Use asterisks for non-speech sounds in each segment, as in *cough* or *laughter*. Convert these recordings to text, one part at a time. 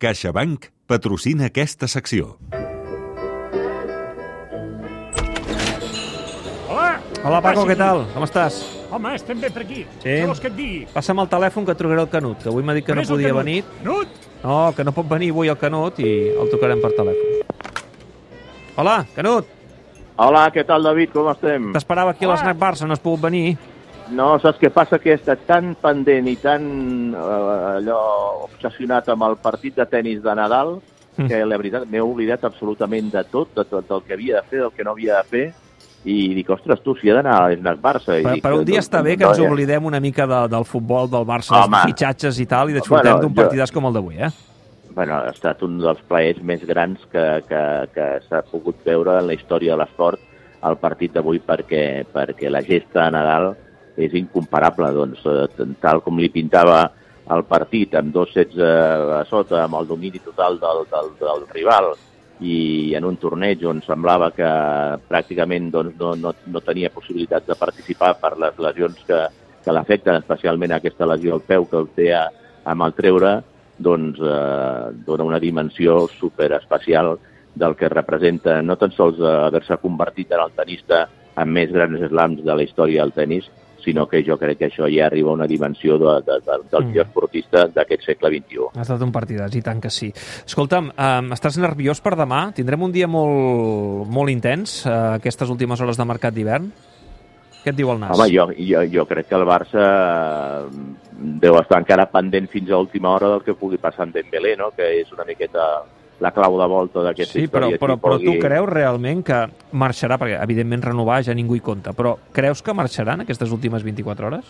CaixaBank patrocina aquesta secció. Hola! Hola, Paco, què tal? Com estàs? Home, estem bé per aquí. Sí. Què vols que et digui? Passa'm el telèfon que trucaré el Canut, que avui m'ha dit que On no podia Canut? venir. Canut! No, que no pot venir avui el Canut i el trucarem per telèfon. Hola, Canut, Hola, què tal, David? Com estem? t'esperava aquí a Hola. l'Snac Barça, no has pogut venir. No, saps què passa? Que he estat tan pendent i tan eh, allò obsessionat amb el partit de tennis de Nadal Mm. que, la veritat, m'he oblidat absolutament de tot, de tot el que havia de fer, del que no havia de fer, i dic, ostres, tu, si he d'anar a l'Snac Barça... I Per, dic, per un dia està bé que ens oblidem una mica de, del futbol, del Barça, Home. dels fitxatges i tal, i disfrutem Bueno, d'un jo- partidàs com el d'avui, eh? Bueno, ha estat un dels plaers més grans que, que, que s'ha pogut veure en la història de l'esport el partit d'avui perquè, perquè la gesta de Nadal és incomparable. Doncs, eh, tal com li pintava el partit, amb dos sets eh, a sota, amb el domini total del, del, del rival, i en un torneig on semblava que pràcticament doncs, no, no, no tenia possibilitat de participar per les lesions que, que l'afecten, especialment aquesta lesió al peu que el té a, amb el treure, doncs eh, dona una dimensió superespecial del que representa no tan sols haver-se convertit en el tenista amb més grans slams de la història del tennis, sinó que jo crec que això ja arriba a una dimensió de, de, de, del Mm. millor esportista d'aquest segle XXI. Ha estat un partidàs, i tant que sí. Escolta'm, um, estàs nerviós per demà? Tindrem un dia molt, molt intens, uh, aquestes últimes hores de mercat d'hivern? Què et diu el nas? Home, jo, jo, jo crec que el Barça eh, deu estar encara pendent fins a última hora del que pugui passar en Dembélé, no? que és una miqueta la clau de volta d'aquesta Sí, però, història. però, si però tu creus realment que marxarà, perquè evidentment renovar ja ningú hi compta, però creus que marxarà en aquestes últimes 24 hores?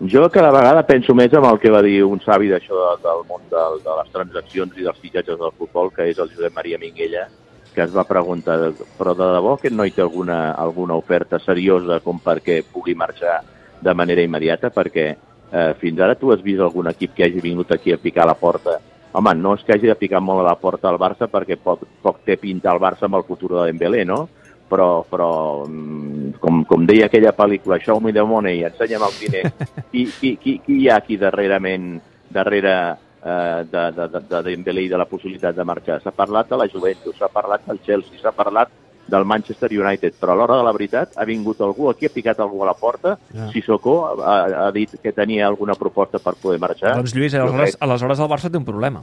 Jo cada vegada penso més en el que va dir un savi d'això de, del món del, de les transaccions i dels fitxatges del futbol, que és el Josep Maria Minguella, que es va preguntar, però de debò aquest noi té alguna, alguna oferta seriosa com perquè pugui marxar de manera immediata? Perquè eh, fins ara tu has vist algun equip que hagi vingut aquí a picar a la porta Home, no és que hagi de picar molt a la porta al Barça perquè poc, poc té pinta el Barça amb el futur de Dembélé, no? Però, però mm, com, com deia aquella pel·lícula, Show me the money, ensenya'm el diner, *laughs* qui, qui, qui, qui hi ha aquí darrerament, darrere eh, de, de, de, de Dembélé i de la possibilitat de marxar? S'ha parlat de la Juventus, s'ha parlat del Chelsea, s'ha parlat del Manchester United, però a l'hora de la veritat ha vingut algú aquí, ha picat algú a la porta, Ja. Sissoko ha, ha dit que tenia alguna proposta per poder marxar. Doncs Lluís, aleshores, crec- aleshores el Barça té un problema.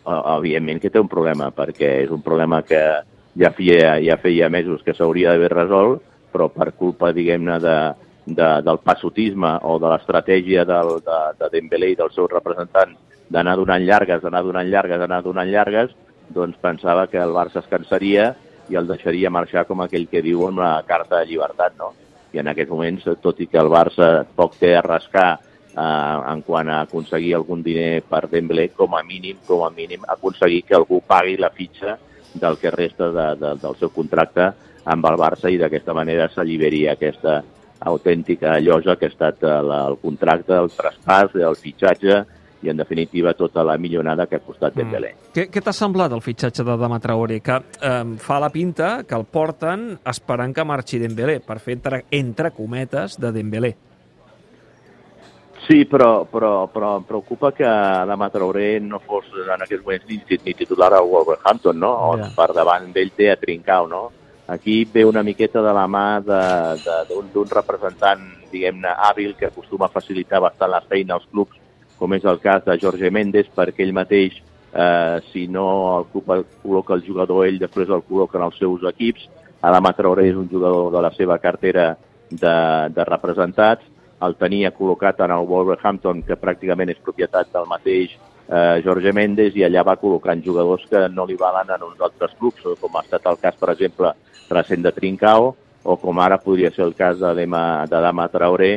Eh, evidentment que té un problema, perquè és un problema que ja feia, ja feia mesos que s'hauria d'haver resolt, però per culpa, diguem-ne, de, de, del passotisme o de l'estratègia del, de, de Dembélé i dels seus representants d'anar donant llargues, d'anar donant llargues, d'anar donant llargues, doncs pensava que el Barça es cansaria i el deixaria marxar com aquell que diu amb la carta de llibertat, no? I en aquests moments, tot i que el Barça poc té a rascar eh, en quant a aconseguir algun diner per Dembélé, com a mínim, com a mínim, aconseguir que algú pagui la fitxa del que resta de, de, del seu contracte amb el Barça i d'aquesta manera s'alliberi aquesta autèntica llosa que ha estat eh, la, el contracte, el traspàs, el fitxatge i, en definitiva, tota la millonada que ha costat Dembélé. Què, què t'ha semblat el fitxatge de Dama Traoré? Que eh, fa la pinta que el porten esperant que marxi Dembélé, per fer entre, entre cometes de Dembélé. Sí, però, però, però em preocupa que Adama Traoré no fos en aquests moments ni, ni titular al Wolverhampton, no? On Ja. per davant d'ell té a Trincao, no? Aquí ve una miqueta de la mà d'un representant, diguem-ne, hàbil, que acostuma a facilitar bastant la feina als clubs, com és el cas de Jorge Méndez, perquè ell mateix, eh, si no el club el col·loca el jugador, ell després el col·loca en els seus equips. Adama Traoré és un jugador de la seva cartera de, de representats, el tenia col·locat en el Wolverhampton, que pràcticament és propietat del mateix eh, Jorge Méndez, i allà va col·locant jugadors que no li valen en uns altres clubs, com ha estat el cas, per exemple, recent de Trincao, o com ara podria ser el cas de Dama Traoré,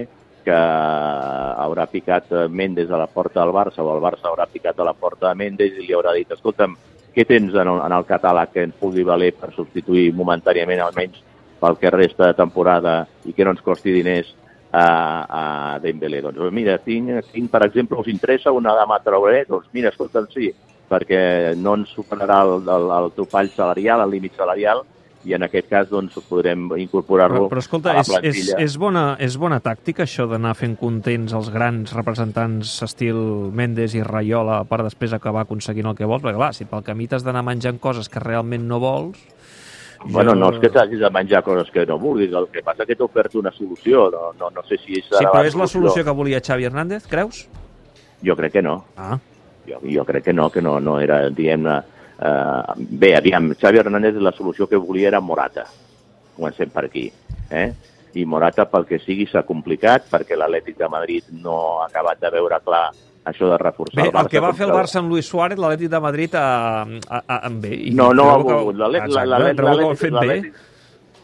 que haurà picat eh, Méndez a la porta del Barça, o el Barça haurà picat a la porta de Méndez i li haurà dit, escolta'm, què tens en el, en el catàleg que ens pugui valer per substituir momentàniament almenys pel que resta de temporada i que no ens costi diners a, a Dembélé. Doncs mira, tinc, tinc, per exemple, us interessa una dama Traoré? Doncs mira, escolta'm, sí, perquè no ens superarà el, el, el topall salarial, el límit salarial, i en aquest cas doncs, podrem incorporar-lo Però, però escolta, a la és, és, plantilla. és, bona, és bona tàctica això d'anar fent contents els grans representants estil Mendes i Raiola per després acabar aconseguint el que vols? Perquè clar, si pel camí t'has d'anar menjant coses que realment no vols... Bueno, no és que t'hagis de menjar coses que no vulguis, el que passa és que t'ha ofert una solució, no, no, no sé si és Sí, però és la solució que volia Xavi Hernández, creus? Jo crec que no, Ah, jo, jo crec que no, que no, no era, diguem-ne... Uh, bé, aviam, Xavi Hernández la solució que volia era Morata, comencem per aquí, eh? I Morata, pel que sigui, s'ha complicat, perquè l'Atlètic de Madrid no ha acabat de veure clar això de reforçar Bé, el Barça. el que va fer el Barça amb Luis Suárez, l'Atlètic de Madrid, a, a, a, a, bé. i No, no ha volgut. L'Atlètic-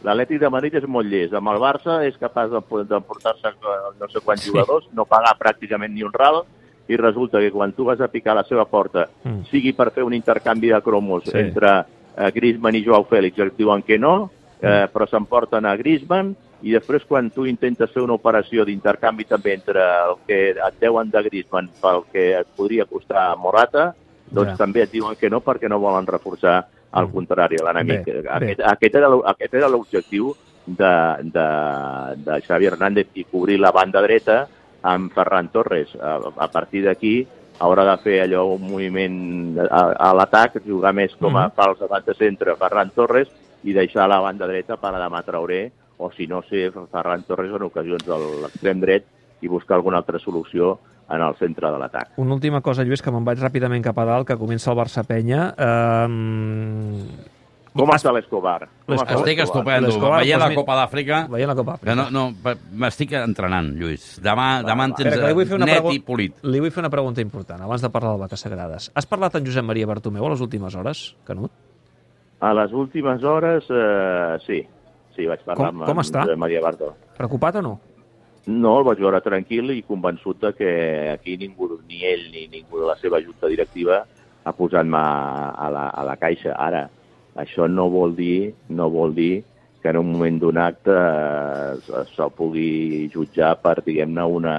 L'Atlètic de Madrid és molt llest. Amb el Barça és capaç de, de portar-se eh, no sé quants Sí. jugadors, no pagar pràcticament ni un ral, i resulta que quan tu vas a picar a la seva porta, Mm. sigui per fer un intercanvi de cromos Sí. entre eh, Griezmann i Joao Fèlix, et diuen que no, eh, Mm. però s'emporten a Griezmann, i després quan tu intentes fer una operació d'intercanvi també entre el que et deuen de Griezmann pel que et podria costar Morata, doncs Ja. també et diuen que no perquè no volen reforçar al Mm. contrari, l'enemic. Aquest, aquest era aquest era l'objectiu de, de, de Xavi Hernández i cobrir la banda dreta amb Ferran Torres. A, a partir d'aquí haurà de fer allò un moviment a, a l'atac, jugar més com a Mhm. fals davant de centre Ferran Torres i deixar la banda dreta per a demà Traoré o si no ser Ferran Torres en ocasions a l'extrem dret i buscar alguna altra solució en el centre de l'atac. Una última cosa, Lluís, que me'n vaig ràpidament cap a dalt, que comença el Barça-Penya. Um... Com està l'Escobar? Estic estupendo. Veient doncs, la mira- Copa d'Àfrica... Veient la Copa Que no, no, m'estic entrenant, Lluís. Demà, demà en tens una net i polit. Li vull fer una pregunta important, abans de parlar del Vaques Sagrades. Has parlat amb Josep Maria Bartomeu a les últimes hores, Canut? A les últimes hores, eh, sí. Sí, vaig parlar Com- amb, com està? amb Maria Bartó. Preocupat o no? No, el vaig veure tranquil i convençut de que aquí ningú, ni ell ni ningú de la seva junta directiva ha posat mà a la, a la caixa. Ara, això no vol dir, no vol dir que en un moment donat eh, se- se'l pugui jutjar per, diguem-ne, una,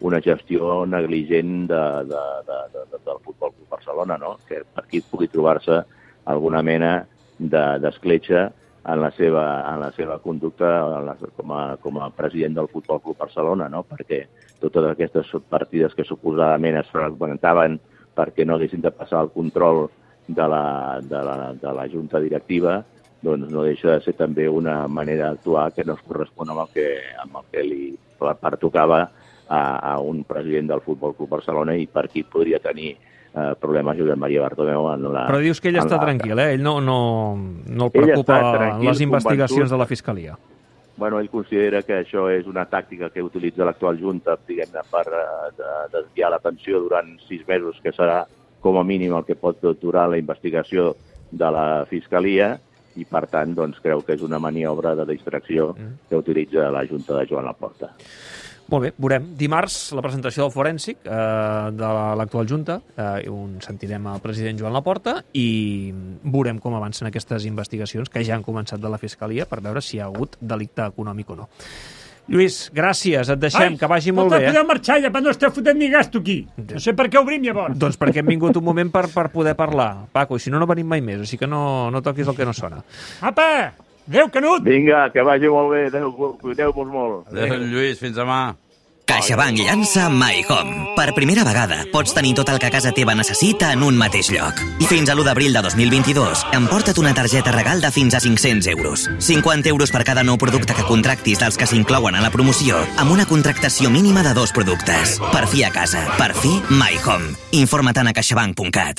una gestió negligent de, de, de, de, de, del Futbol Club Barcelona, no? que per aquí pugui trobar-se alguna mena de- d'escletxa en la seva, en la seva conducta en la, com, a, com a president del Futbol Club Barcelona, no? perquè totes aquestes partides que suposadament es fragmentaven perquè no haguessin de passar el control de la, de la, de la junta directiva, doncs no deixa de ser també una manera d'actuar que no es correspon amb el que, amb el que li pertocava a, a un president del Futbol Club Barcelona i per qui podria tenir eh, problemes Josep Maria Bartomeu en la... Però dius que ell està la- tranquil, eh? Ell no, no, no el preocupa les investigacions convençut. de la Fiscalia. Bueno, ell considera que això és una tàctica que utilitza l'actual Junta, diguem-ne, per eh, de, desviar l'atenció durant sis mesos, que serà com a mínim el que pot durar la investigació de la Fiscalia, i per tant doncs, creu que és una maniobra de distracció Mm. que utilitza la Junta de Joan Laporta. Molt bé, veurem. Dimarts, la presentació del forènsic eh, de l'actual Junta, eh, on sentirem el president Joan Laporta i veurem com avancen aquestes investigacions que ja han començat de la Fiscalia per veure si hi ha hagut delicte econòmic o no. Lluís, gràcies, et deixem, que vagi molt no bé. podeu Eh? marxar, ja no esteu fotent ni gasto aquí. No sé per què obrim llavors. Doncs perquè hem vingut un moment per, per poder parlar, Paco, i si no, no venim mai més, així que no, no toquis el que no sona. Apa! Adéu, Canut! Vinga, que vagi molt bé, adéu, cuideu-vos molt. Adéu, Lluís, fins demà. CaixaBank llança My Home. Per primera vegada pots tenir tot el que casa teva necessita en un mateix lloc. Fins a l'1 d'abril de 2022 emporta't una targeta regal de fins a 500 euros. 50 euros per cada nou producte que contractis dels que s'inclouen a la promoció, amb una contractació mínima de dos productes. Per fi a casa. Per fi My Home. Informa't a caixabank.cat.